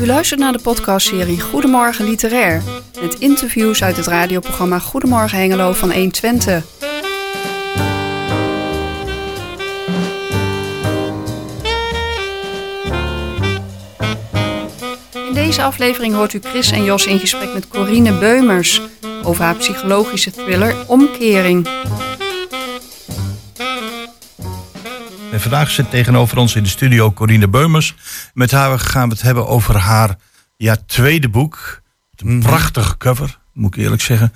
U luistert naar de podcastserie Goedemorgen Literair. Met interviews uit het radioprogramma Goedemorgen Hengelo van 120. In deze aflevering hoort u Chris en Jos in gesprek met Corine Beumers over haar psychologische thriller Omkering. Vandaag zit tegenover ons in de studio Corine Beumers. Met haar gaan we het hebben over haar ja, tweede boek. Een prachtige cover, moet ik eerlijk zeggen.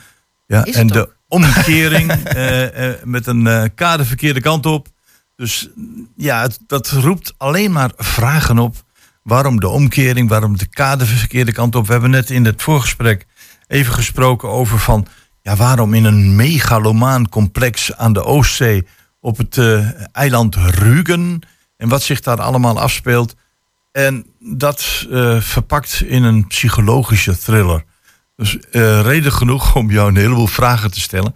Ja, Is en de ook? omkering eh, eh, met een eh kade verkeerde kant op. Dus ja, het, dat roept alleen maar vragen op. Waarom de omkering, waarom de kade verkeerde kant op? We hebben net in het voorgesprek even gesproken over van... Ja, waarom in een megalomaan complex aan de Oostzee op het eh, eiland Rügen... en wat zich daar allemaal afspeelt. En dat eh, verpakt in een psychologische thriller. Dus eh, reden genoeg om jou een heleboel vragen te stellen.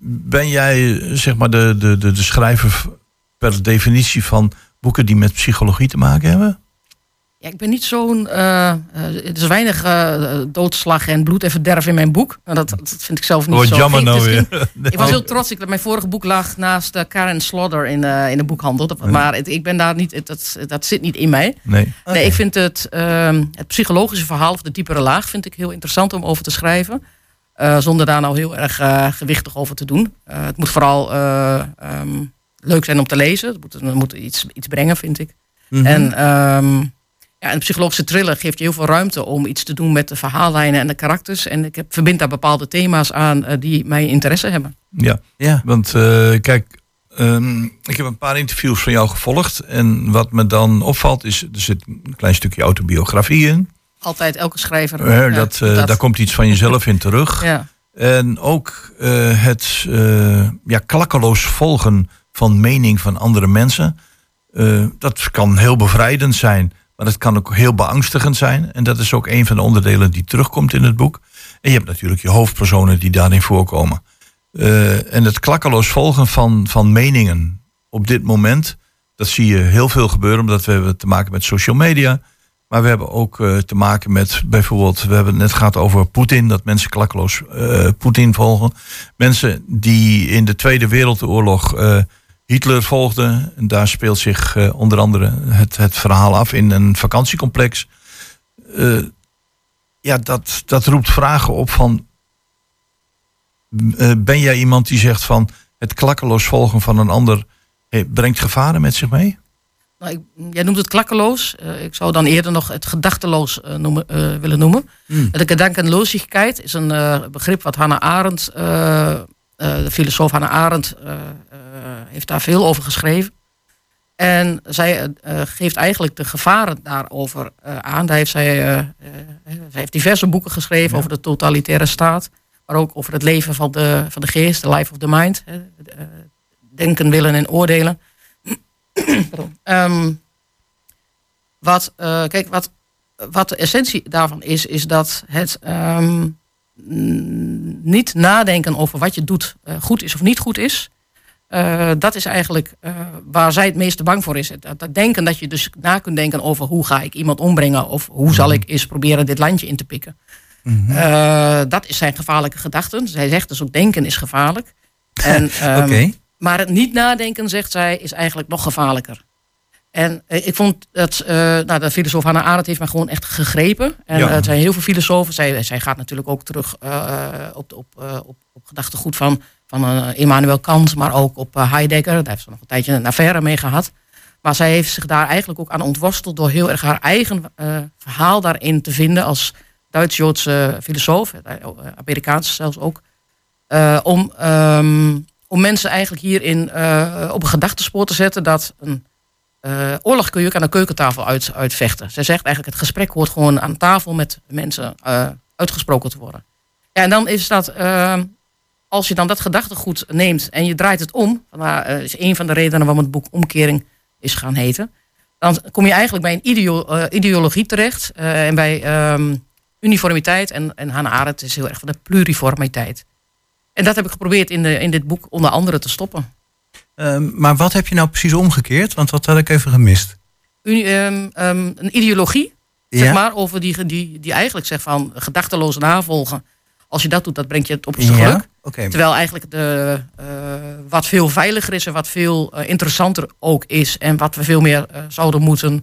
Ben jij zeg maar de, de, de, de schrijver per definitie van boeken die met psychologie te maken hebben? Ja, ik ben niet zo'n. eh, eh, er is weinig eh, doodslag en bloed en verderf in mijn boek. Nou, dat, dat vind ik zelf niet Wat zo. jammer nou is weer. Ik was heel trots. Ik, mijn vorige boek lag naast Karen Slaughter in, eh, in de boekhandel. Dat- Maar het, ik ben daar niet. het- Dat, dat zit niet in mij. Nee. Nee, ik vind het, ehm, het psychologische verhaal of de diepere laag vind ik heel interessant om over te schrijven. Eh, zonder daar nou heel erg gewichtig over te doen. Eh, het moet vooral eh, ehm, leuk zijn om te lezen. Het moet, het moet iets, iets brengen, vind ik. Mhm. En ehm, ja, een psychologische thriller geeft je heel veel ruimte om iets te doen met de verhaallijnen en de karakters. En ik heb, verbind daar bepaalde thema's aan eh, die mijn interesse hebben. Ja, Ja. want eh, kijk, ehm, ik heb een paar interviews van jou gevolgd. En wat me dan opvalt is, er zit een klein stukje autobiografie in. Altijd elke schrijver. Eh, ja, dat, eh, dat. Daar komt iets van jezelf in terug. Ja. En ook eh, het eh, ja, klakkeloos volgen van mening van andere mensen. Eh, dat kan heel bevrijdend zijn, maar het kan ook heel beangstigend zijn. En dat is ook een van de onderdelen die terugkomt in het boek. En je hebt natuurlijk je hoofdpersonen die daarin voorkomen. Eh, en het klakkeloos volgen van, van meningen op dit moment, dat zie je heel veel gebeuren, omdat we hebben te maken met social media. Maar we hebben ook eh, te maken met bijvoorbeeld, we hebben het net gehad over Poetin, dat mensen klakkeloos eh, Poetin volgen. Mensen die in de Tweede Wereldoorlog Hitler volgden. En daar speelt zich eh, onder andere het, het verhaal af in een vakantiecomplex. Eh, ja, dat, dat roept vragen op van. eh, ben jij iemand die zegt van het klakkeloos volgen van een ander brengt gevaren met zich mee? Nou, ik, jij noemt het klakkeloos. Ik zou dan eerder nog het gedachteloos noemen, willen noemen. Mm. De gedankenloosheid is een begrip wat Hannah Arendt, de filosoof Hannah Arendt, eh, eh, heeft daar veel over geschreven. En zij eh, geeft eigenlijk de gevaren daarover eh, aan. Daar heeft zij, eh, eh, zij heeft diverse boeken geschreven Ja. over de totalitaire staat. Maar ook over het leven van de, van de geest, de life of the mind. hè, eh, denken, willen en oordelen. Ehm, wat, eh, kijk, wat, wat de essentie daarvan is, is dat het ehm, niet nadenken over wat je doet eh, goed is of niet goed is. eh, dat is eigenlijk eh, waar zij het meeste bang voor is. Dat, dat denken dat je dus na kunt denken over hoe ga ik iemand ombrengen of hoe zal ik eens proberen dit landje in te pikken. Eh, dat is zijn gevaarlijke gedachten. Zij zegt dus ook denken is gevaarlijk. En, ehm, maar het niet nadenken, zegt zij, is eigenlijk nog gevaarlijker. En eh, ik vond dat, eh, nou, de filosoof Hannah Arendt heeft mij gewoon echt gegrepen. En Ja. eh, er zijn heel veel filosofen. Zij, zij gaat natuurlijk ook terug op, op, op, op gedachtegoed van, van Immanuel Kant, maar ook op Heidegger. Daar heeft ze nog een tijdje een affaire mee gehad. Maar zij heeft zich daar eigenlijk ook aan ontworsteld door heel erg haar eigen verhaal daarin te vinden als Duits-Joodse filosoof, Amerikaans zelfs ook. om, ehm, om mensen eigenlijk hierin op een gedachtespoor te zetten dat een eh, oorlog kun je ook aan de keukentafel uit, uitvechten. Zij zegt eigenlijk het gesprek hoort gewoon aan tafel met mensen eh, uitgesproken te worden. Ja, en dan is dat, eh, als je dan dat gedachtegoed neemt en je draait het om, dat is een van de redenen waarom het boek Omkering is gaan heten, dan kom je eigenlijk bij een ideo- ideologie terecht en bij ehm, uniformiteit. En, en Hannah Arendt is heel erg van de pluriformiteit. En dat heb ik geprobeerd in, de, in dit boek onder andere te stoppen. Ehm, maar wat heb je nou precies omgekeerd? Want dat had ik even gemist. Ehm, ehm, een ideologie Zeg Ja? maar, over die, die, die eigenlijk zegt van gedachteloos navolgen. Als je dat doet, dat brengt je het op zijn geluk. Oké. Terwijl eigenlijk de, eh, wat veel veiliger is en wat veel eh, interessanter ook is. En wat we veel meer eh, zouden moeten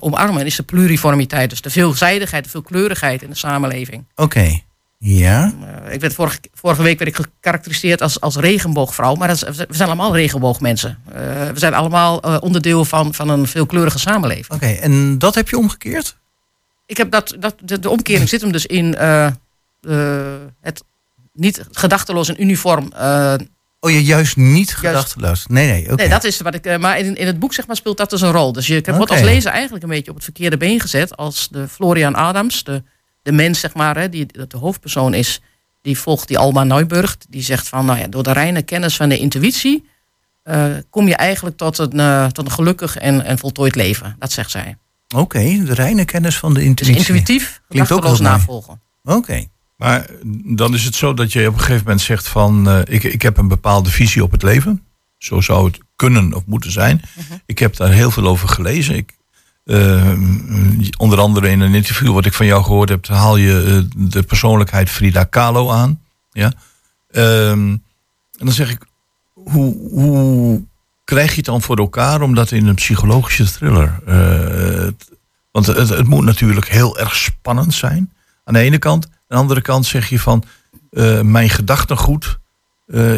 omarmen, is de pluriformiteit. Dus de veelzijdigheid, de veelkleurigheid in de samenleving. Oké. Ja. Eh, ik werd vorige, vorige week werd ik gekarakteriseerd als, als regenboogvrouw. Maar is- we zijn allemaal regenboogmensen. Eh, we zijn allemaal eh, onderdeel van, van een veelkleurige samenleving. Oké, en dat heb je omgekeerd? Ik heb dat, dat, de, de omkering zit hem dus in het niet gedachteloos en uniform. Oh, je juist niet gedachteloos. Nee, nee, oké. Nee, dat is wat ik. maar in, in het boek zeg maar, speelt dat dus een rol. Dus je wordt als lezer eigenlijk een beetje op het verkeerde been gezet. Als de Florian Adams, de, de mens, zeg maar, hè, die dat de hoofdpersoon is. Die volgt die Alma Neuburg. Die zegt van, nou ja, door de reine kennis van de intuïtie. eh, kom je eigenlijk tot een, eh, tot een gelukkig en, en voltooid leven. Dat zegt zij. Oké, de reine kennis van de Dus intuïtie. intuïtief, Klinkt ook mooi. navolgen. Oké. Maar dan is het zo dat je op een gegeven moment zegt van... eh, ik, ik heb een bepaalde visie op het leven. Zo zou het kunnen of moeten zijn. Ik heb daar heel veel over gelezen. Ik, eh, onder andere in een interview wat ik van jou gehoord heb... haal je eh, de persoonlijkheid Frida Kahlo aan. Ja? Ehm, en dan zeg ik, hoe, hoe krijg je het dan voor elkaar... om dat in een psychologische thriller... eh, want het, het moet natuurlijk heel erg spannend zijn. Aan de ene kant. Aan de andere kant zeg je van... mijn gedachtegoed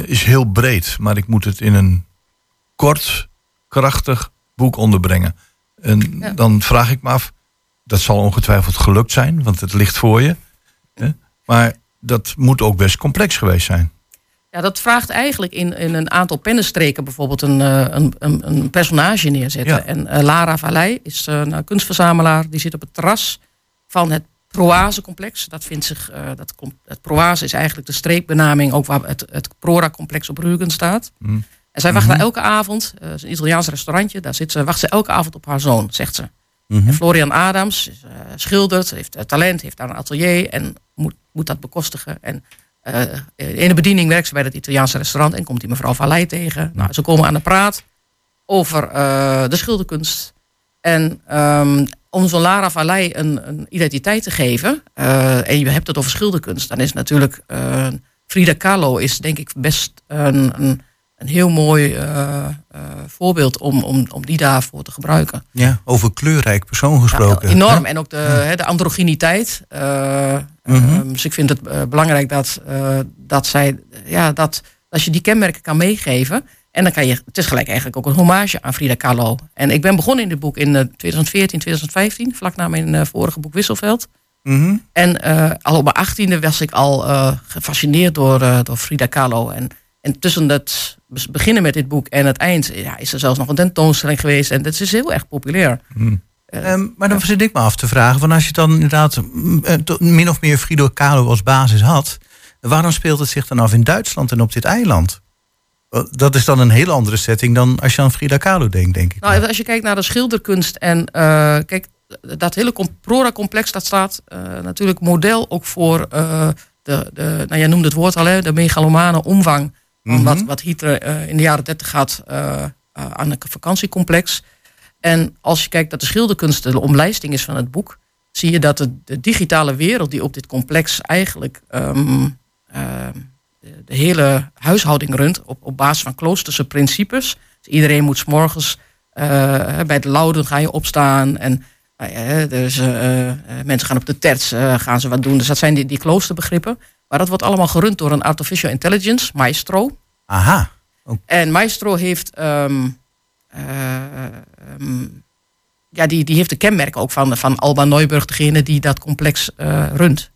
is heel breed. Maar ik moet het in een kort, krachtig boek onderbrengen. En Ja. dan vraag ik me af... Dat zal ongetwijfeld gelukt zijn, want het ligt voor je. Hè? Maar dat moet ook best complex geweest zijn. Ja, dat vraagt eigenlijk in, in een aantal pennenstreken bijvoorbeeld een, eh, een, een, een personage neerzetten. Ja. En eh, Lara Vallei is eh, een kunstverzamelaar. Die zit op het terras van het Proaze-complex. Dat vindt zich, eh, dat, het Proaze is eigenlijk de streekbenaming ook waar het, het Prora-complex op Rügen staat. Mm. En zij wacht daar elke avond, het is een Italiaans restaurantje, daar zit ze, wacht ze elke avond op haar zoon, zegt ze. Mhm. En Florian Adams is, eh, schildert, heeft eh, talent, heeft daar een atelier en moet, moet dat bekostigen. En in de bediening werkt ze bij het Italiaanse restaurant en komt die mevrouw Vallei tegen. Nou, ze komen aan de praat over de schilderkunst. En ehm, om zo'n Lara Vallei een, een identiteit te geven, en je hebt het over schilderkunst, dan is natuurlijk Frida Kahlo is denk ik best een, een, een heel mooi eh, eh, voorbeeld om, om, om die daarvoor te gebruiken. Ja, over kleurrijk persoon Ja, gesproken. enorm. En ook de, hè, de androgyniteit. Eh, Mhm. ehm, dus ik vind het belangrijk dat, dat zij, ja, dat als je die kenmerken kan meegeven. En dan kan je, het is gelijk eigenlijk ook een hommage aan Frida Kahlo. En ik ben begonnen in dit boek in eh, 2014, 2015, vlak na mijn vorige boek Wisselveld. Mhm. En al op mijn achttiende was ik al gefascineerd door, door Frida Kahlo. En, en tussen het beginnen met dit boek en het eind ja, is er zelfs nog een tentoonstelling geweest. En dat is heel erg populair. Mm. Eh, Ehm, maar dan zit ik me af te vragen, van als je dan inderdaad mm, eh, to- min of meer Frido Kahlo als basis had, waarom speelt het zich dan af in Duitsland en op dit eiland? Eh, Dat is dan een hele andere setting dan als je aan Frida Kahlo denkt, denk ik. Nou, als je kijkt naar de schilderkunst en eh, kijk, dat hele com- Prora-complex, dat staat eh, natuurlijk model ook voor eh, de, de, nou jij noemde het woord al, hè, de megalomane omvang van Mhm. wat, wat Hitler eh, in de jaren 30 had eh, eh, aan een vakantiecomplex. En als je kijkt dat de schilderkunst de omlijsting is van het boek, zie je dat de, de digitale wereld die op dit complex eigenlijk ehm, ehm, de, hele huishouding runt op, op basis van kloosterse principes. Dus iedereen moet 's morgens bij de Louden ga je opstaan en nou ja, dus, mensen gaan op de terts, gaan ze wat doen. Dus dat zijn die, die kloosterbegrippen. Maar dat wordt allemaal gerund door een artificial intelligence, Maestro. Aha. En Maestro heeft, ehm, eh, ehm, ja, die, die heeft de kenmerken ook van, van Alba Neuburg, degene die dat complex eh, runt.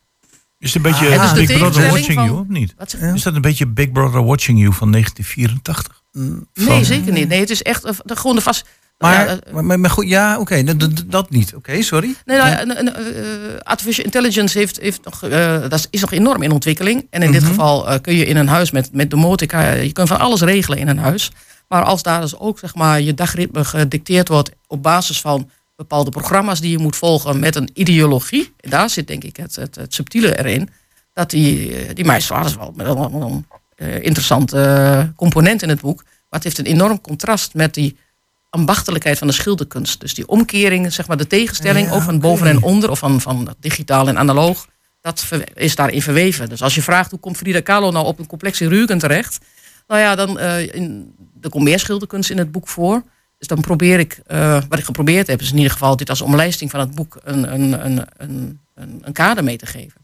Is het een beetje Ah, Big Brother Watching van- You, of niet? Wat zeg- Ja. Is dat een beetje Big Brother Watching You van 1984? Mm, Nee, van- zeker niet. Nee, het is echt eh, de, gewoon de vast. Maar, ja, maar, maar, maar goed, ja, oké, dat, dat, dat niet. Oké, sorry. Nee, nou, eh, artificial intelligence heeft, heeft nog, eh, dat is nog enorm in ontwikkeling. En in dit Mhm. geval eh, kun je in een huis met, met domotica, je kunt van alles regelen in een huis. Maar als daar dus ook zeg maar, je dagritme gedicteerd wordt op basis van bepaalde programma's die je moet volgen met een ideologie. Daar zit denk ik het, het, het subtiele erin. Dat die, die meisje, dat is wel een interessante component in het boek. Maar het heeft een enorm contrast met die ambachtelijkheid van de schilderkunst. Dus die omkering, zeg maar de tegenstelling, Ja, of van boven en onder, of van, van digitaal en analoog, dat is daarin verweven. Dus als je vraagt hoe komt Frida Kahlo nou op een complexe Rugen terecht, nou ja, dan eh, in, er komt meer schilderkunst in het boek voor. Dus dan probeer ik, eh, wat ik geprobeerd heb, is in ieder geval dit als omlijsting van het boek een, een, een, een, een kader mee te geven.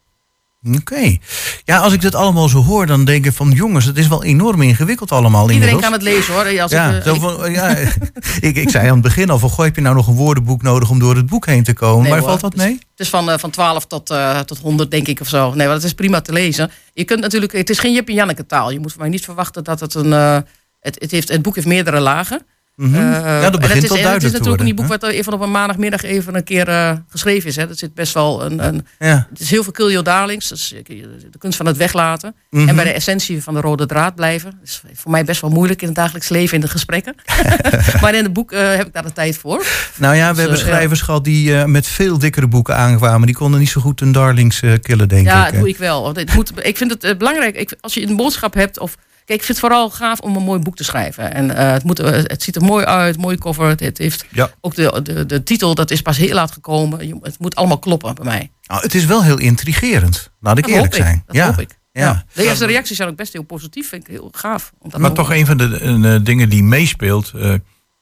Oké. Ja, als ik dit allemaal zo hoor, dan denk ik van jongens, het is wel enorm ingewikkeld allemaal Iedereen inmiddels. kan het lezen hoor. Als ja, ik, eh, zo ik- van, ja ik, ik zei aan het begin al van, goh, heb je nou nog een woordenboek nodig om door het boek heen te komen? Nee, maar hoor. valt dat mee? Het is van, eh, van 12 tot, eh, tot 100, denk ik, of zo. Nee, maar het is prima te lezen. Je kunt natuurlijk, het is geen Jip en Janneke taal. Je moet mij niet verwachten dat het een. eh, het, het, heeft, het boek heeft meerdere lagen. Mhm. Eh, ja, dat begint wel en duidelijk Het is natuurlijk niet boek wat even op een maandagmiddag even een keer eh, geschreven is. Hè. Dat zit best wel een. een? Ja. het is heel veel Kiljo Darlings. Dat is eh, de kunst van het weglaten. Mhm. En bij de essentie van de rode draad blijven. Dat is voor mij best wel moeilijk in het dagelijks leven, in de gesprekken. maar in het boek eh, heb ik daar de tijd voor. Nou ja, we Dus, hebben schrijvers gehad die met veel dikkere boeken aankwamen. Die konden niet zo goed hun darlings killen, denk ja, ik. dat hè. doe ik wel. Want het moet, ik vind het belangrijk. Ik, als je een boodschap hebt. Of, kijk, ik vind het vooral gaaf om een mooi boek te schrijven. En eh, het, moet, eh, het ziet er mooi uit, mooi cover. Het, het heeft Ja. ook de, de, de titel, dat is pas heel laat gekomen. Je- Het moet allemaal kloppen bij mij. Nou, het is wel heel intrigerend, laat ik Dat eerlijk ik. zijn. Dat ja. hoop ik. Ja. De eerste reacties zijn ook best heel positief. Vind ik heel gaaf. Maar toch een van de dingen die meespeelt. eh,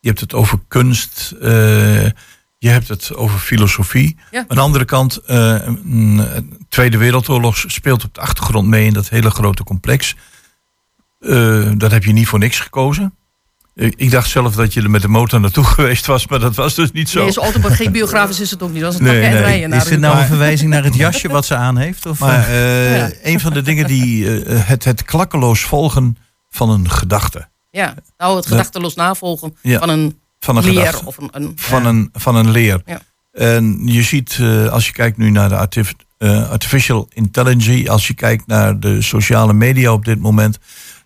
je hebt het over kunst. je hebt het over filosofie. Ja. Aan de andere kant, de Tweede Wereldoorlog speelt op de achtergrond mee in dat hele grote complex. Eh, dat heb je niet voor niks gekozen. Ik, ik dacht zelf dat je er met de motor naartoe geweest was, maar dat was dus niet zo. Nee, zo autobiografisch is het ook niet. Dat is een Nee, takken en nee. rijden naar Is dit nou een verwijzing naar het jasje wat ze aan heeft? Of, Maar eh? Ja. een van de dingen die eh, het, het klakkeloos volgen van een gedachte. Ja, nou het gedachteloos navolgen Ja. van een Van een leer gedachte. of een... een van, ja. een, van een leer. Ja. En je ziet, eh, als je kijkt nu naar de artif- artificial intelligence, als je kijkt naar de sociale media op dit moment,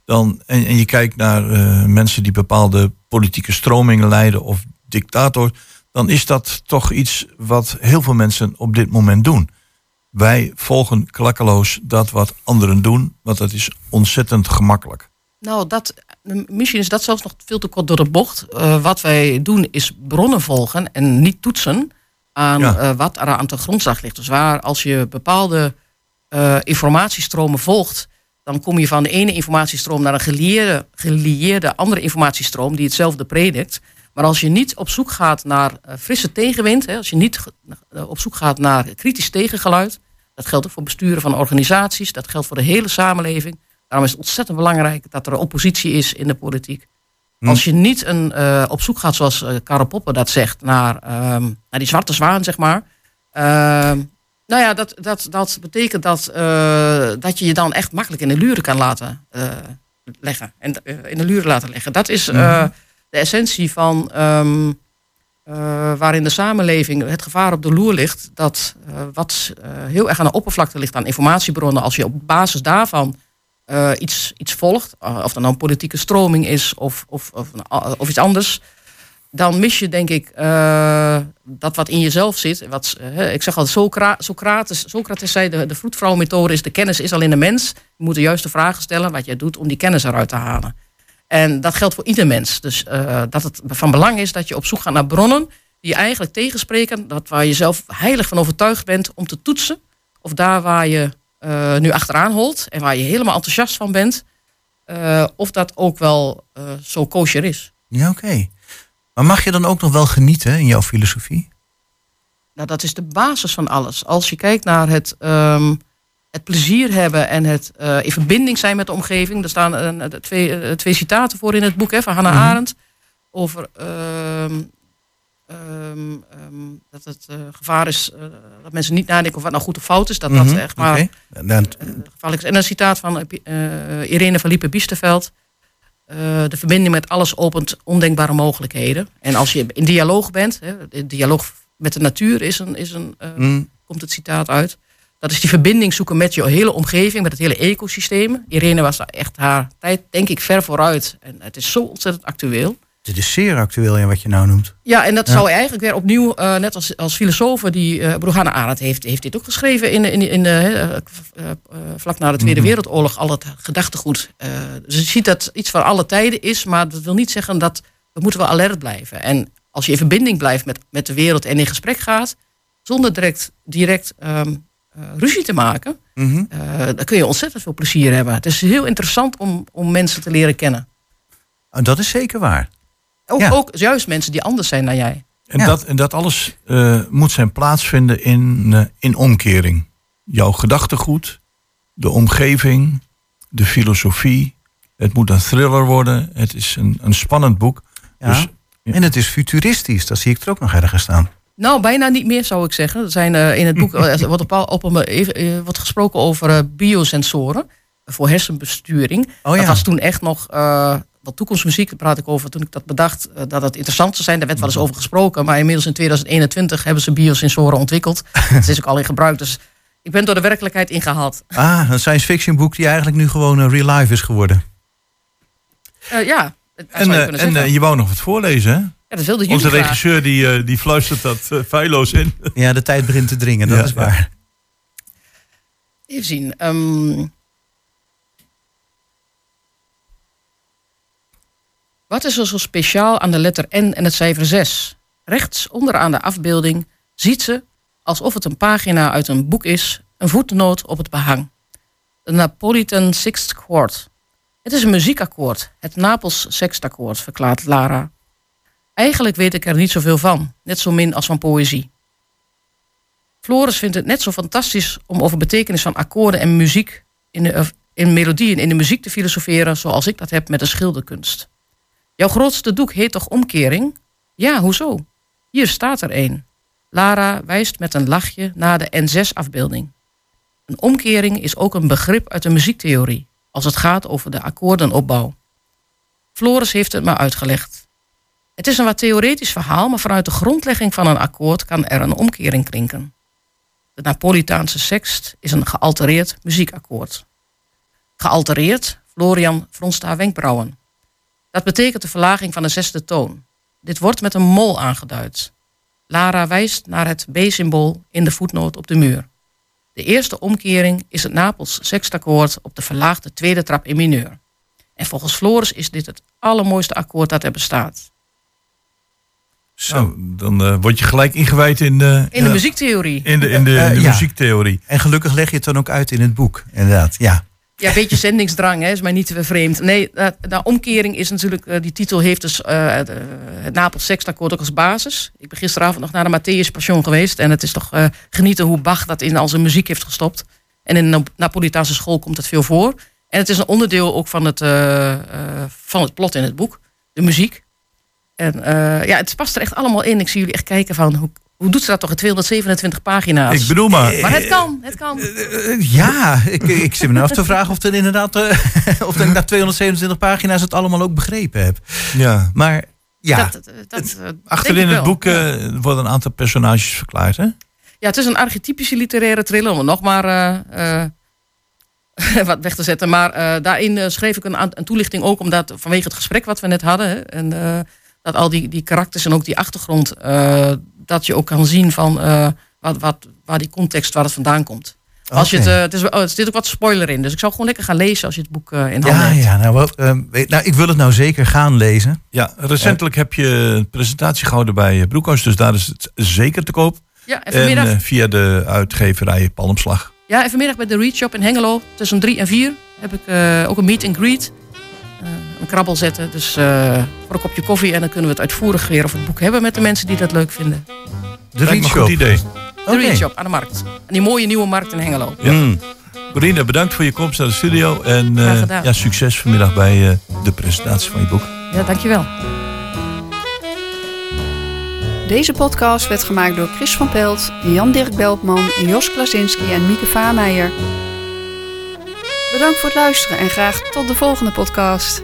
dan, en, en je kijkt naar eh, mensen die bepaalde politieke stromingen leiden of dictators, dan is dat toch iets wat heel veel mensen op dit moment doen. Wij volgen klakkeloos dat wat anderen doen, want dat is ontzettend gemakkelijk. Nou, dat, misschien is dat zelfs nog veel te kort door de bocht. Eh, wat wij doen is bronnen volgen en niet toetsen aan Ja. eh, wat er aan de grondslag ligt. Dus waar als je bepaalde informatiestromen volgt, dan kom je van de ene informatiestroom naar een gelieerde, gelieerde andere informatiestroom die hetzelfde predikt. Maar als je niet op zoek gaat naar eh, frisse tegenwind, hè, als je niet eh, op zoek gaat naar kritisch tegengeluid, dat geldt ook voor besturen van organisaties, dat geldt voor de hele samenleving. Daarom is het ontzettend belangrijk dat er oppositie is in de politiek. Hm. Als je niet een, eh, op zoek gaat, zoals Karel Popper dat zegt, naar, ehm, naar die zwarte zwaan, zeg maar. Ehm, nou ja, dat, dat, dat betekent dat, eh, dat je je dan echt makkelijk in de luren kan laten eh, leggen. En eh, in de luren laten leggen. Dat is eh, de essentie van eh, waarin de samenleving het gevaar op de loer ligt. Dat wat heel erg aan de oppervlakte ligt aan informatiebronnen. Als je op basis daarvan iets, iets volgt, of dat nou een politieke stroming is of, of, of, of iets anders, dan mis je denk ik eh, dat wat in jezelf zit. Wat, eh, ik zeg al, Socra Socrates, Socrates zei, de, de vroedvrouwmethode is de kennis is al in de mens. Je moet de juiste vragen stellen wat jij doet om die kennis eruit te halen. En dat geldt voor ieder mens. Dus eh, dat het van belang is dat je op zoek gaat naar bronnen die je eigenlijk tegenspreken, dat waar je zelf heilig van overtuigd bent om te toetsen. Of daar waar je nu achteraan holt en waar je helemaal enthousiast van bent, of dat ook wel zo kosher is. Ja, oké. Maar mag je dan ook nog wel genieten in jouw filosofie? Nou, dat is de basis van alles. Als je kijkt naar het, ehm, het plezier hebben en het eh, in verbinding zijn met de omgeving. Er staan eh, twee, eh, twee citaten voor in het boek hè, van Hannah Mhm. Arendt. Over ehm, ehm, dat het gevaar is dat mensen niet nadenken of wat nou goed of fout is. Dat dat Mhm, echt maar gevaarlijk is. En een citaat van Irene van Liepen-Biesterveld. Eh, de verbinding met alles opent ondenkbare mogelijkheden. En als je in dialoog bent, hè, dialoog met de natuur is een, is een, eh, Mm, komt het citaat uit. Dat is die verbinding zoeken met je hele omgeving, met het hele ecosysteem. Irene was daar echt haar tijd, denk ik, ver vooruit. En het is zo ontzettend actueel. Dit is zeer actueel in wat je nou noemt. Ja, en dat Ja. zou eigenlijk weer opnieuw, eh, net als, als filosofen, die uh, Hannah Arendt heeft, heeft dit ook geschreven in, in, in de, eh, eh, eh, vlak na de Tweede Mhm. Wereldoorlog, al het gedachtegoed. Eh, dus je ziet dat iets van alle tijden is, maar dat wil niet zeggen dat we moeten wel alert blijven. En als je in verbinding blijft met, met de wereld en in gesprek gaat, zonder direct, direct ehm, eh, ruzie te maken, Mhm. eh, dan kun je ontzettend veel plezier hebben. Het is heel interessant om, om mensen te leren kennen. Oh, dat is zeker waar. Ook, Ja. ook juist mensen die anders zijn dan jij. En, Ja. dat, en dat alles eh, moet zijn plaatsvinden in, eh, in omkering. Jouw gedachtegoed, de omgeving, de filosofie. Het moet een thriller worden. Het is een, een spannend boek. Ja. Dus Ja. En het is futuristisch, dat zie ik er ook nog ergens staan. Nou, bijna niet meer zou ik zeggen. Er zijn, eh, in het boek wordt, op, op een, even, wordt gesproken over biosensoren voor hersenbesturing. Oh ja. Dat was toen echt nog, eh wat toekomstmuziek daar praat ik over, toen ik dat bedacht, eh, dat het interessant zou zijn. Daar werd wel eens over gesproken, maar inmiddels in 2021 hebben ze biosensoren ontwikkeld. Het is ook al in gebruik, dus ik ben door de werkelijkheid ingehaald. Ah, een science fiction boek die eigenlijk nu gewoon een real life is geworden. Eh, ja, dat zou En, je eh, en eh, je wou nog wat voorlezen, hè? ja, dat wilde Onze regisseur die, eh, die fluistert dat eh, feilloos in. Ja, de tijd begint te dringen, dat Ja, is ja. waar. Even zien. ehm. Wat is er zo speciaal aan de letter N en het cijfer 6? Rechts onderaan de afbeelding ziet ze, alsof het een pagina uit een boek is, een voetnoot op het behang. De Napolitan Sixth Chord. Het is een muziekakkoord, het Napels sextakkoord, verklaart Lara. Eigenlijk weet ik er niet zoveel van, net zo min als van poëzie. Floris vindt het net zo fantastisch om over betekenis van akkoorden en muziek in, de, in melodieën in de muziek te filosoferen zoals ik dat heb met de schilderkunst. Jouw grootste doek heet toch omkering? Ja, hoezo? Hier staat er een. Lara wijst met een lachje naar de N6-afbeelding. Een omkering is ook een begrip uit de muziektheorie, als het gaat over de akkoordenopbouw. Floris heeft het me uitgelegd. Het is een wat theoretisch verhaal, maar vanuit de grondlegging van een akkoord kan er een omkering klinken. De Napolitaanse sext is een gealtereerd muziekakkoord. Gealtereerd, Florian fronst haar wenkbrauwen. Dat betekent de verlaging van de zesde toon. Dit wordt met een mol aangeduid. Lara wijst naar het B-symbool in de voetnoot op de muur. De eerste omkering is het Napels sextakkoord op de verlaagde tweede trap in mineur. En volgens Floris is dit het allermooiste akkoord dat er bestaat. Zo, dan eh, word je gelijk ingewijd in de, In de muziektheorie. in de, in de, Eh, in de ja. muziektheorie. En gelukkig leg je het dan ook uit in het boek, inderdaad. Ja. Ja, een beetje zendingsdrang, hè, is mij niet vreemd. Nee, de, de omkering is natuurlijk, eh, die titel heeft dus eh, het Napels Sextakkoord ook als basis. Ik ben gisteravond nog naar de Matthäus Passion geweest en het is toch eh, genieten hoe Bach dat in al zijn muziek heeft gestopt. En in de Nap- Napolitaanse school komt het veel voor. En het is een onderdeel ook van het, eh, eh, van het plot in het boek, de muziek. En eh, ja, het past er echt allemaal in. Ik zie jullie echt kijken van, hoe, hoe doet ze dat toch in 227 pagina's? Ik bedoel maar. maar het kan, het kan. Eh, ja, ik, ik zit me nou af te vragen of, er inderdaad, eh, of ik na 227 pagina's het allemaal ook begrepen heb. Ja. Maar ja, Dat, dat, eh, Achterin het boek eh, worden een aantal personages verklaard, hè? Ja, het is een archetypische literaire thriller, om het nog maar eh, eh, wat weg te zetten. Maar eh, daarin eh, schreef ik een, een toelichting ook omdat vanwege het gesprek wat we net hadden. Hè, en eh, dat al die, die karakters en ook die achtergrond, eh, dat je ook kan zien van eh, wat, wat, waar die context, waar het vandaan komt. Als je het, eh, het is, oh, er zit ook wat spoiler in, dus ik zou gewoon lekker gaan lezen als je het boek eh, in handen ja, hebt. ja nou, wel, eh, weet- nou, ik wil het nou zeker gaan lezen. Ja, recentelijk heb je een presentatie gehouden bij Broekhuis, dus daar is het zeker te koop. Ja, en En vanmiddag, via de uitgeverij Palmslag. ja, en vanmiddag bij de Read Shop in Hengelo tussen drie en vier heb ik eh, ook een meet and greet. Een krabbel zetten, dus eh, voor een kopje koffie. En dan kunnen we het uitvoerig weer over het boek hebben met de mensen die dat leuk vinden. De goed idee. De. Read Shop aan de markt. Die mooie nieuwe markt in Hengelo. Ja. Mm. Corine, bedankt voor je komst naar de studio. En eh, ja, succes vanmiddag bij eh, de presentatie van je boek. Ja, dankjewel. Deze podcast werd gemaakt door Chris van Pelt, Jan-Dirk Beltman, Jos Klasinski en Mieke Vaameijer. Bedankt voor het luisteren en graag tot de volgende podcast.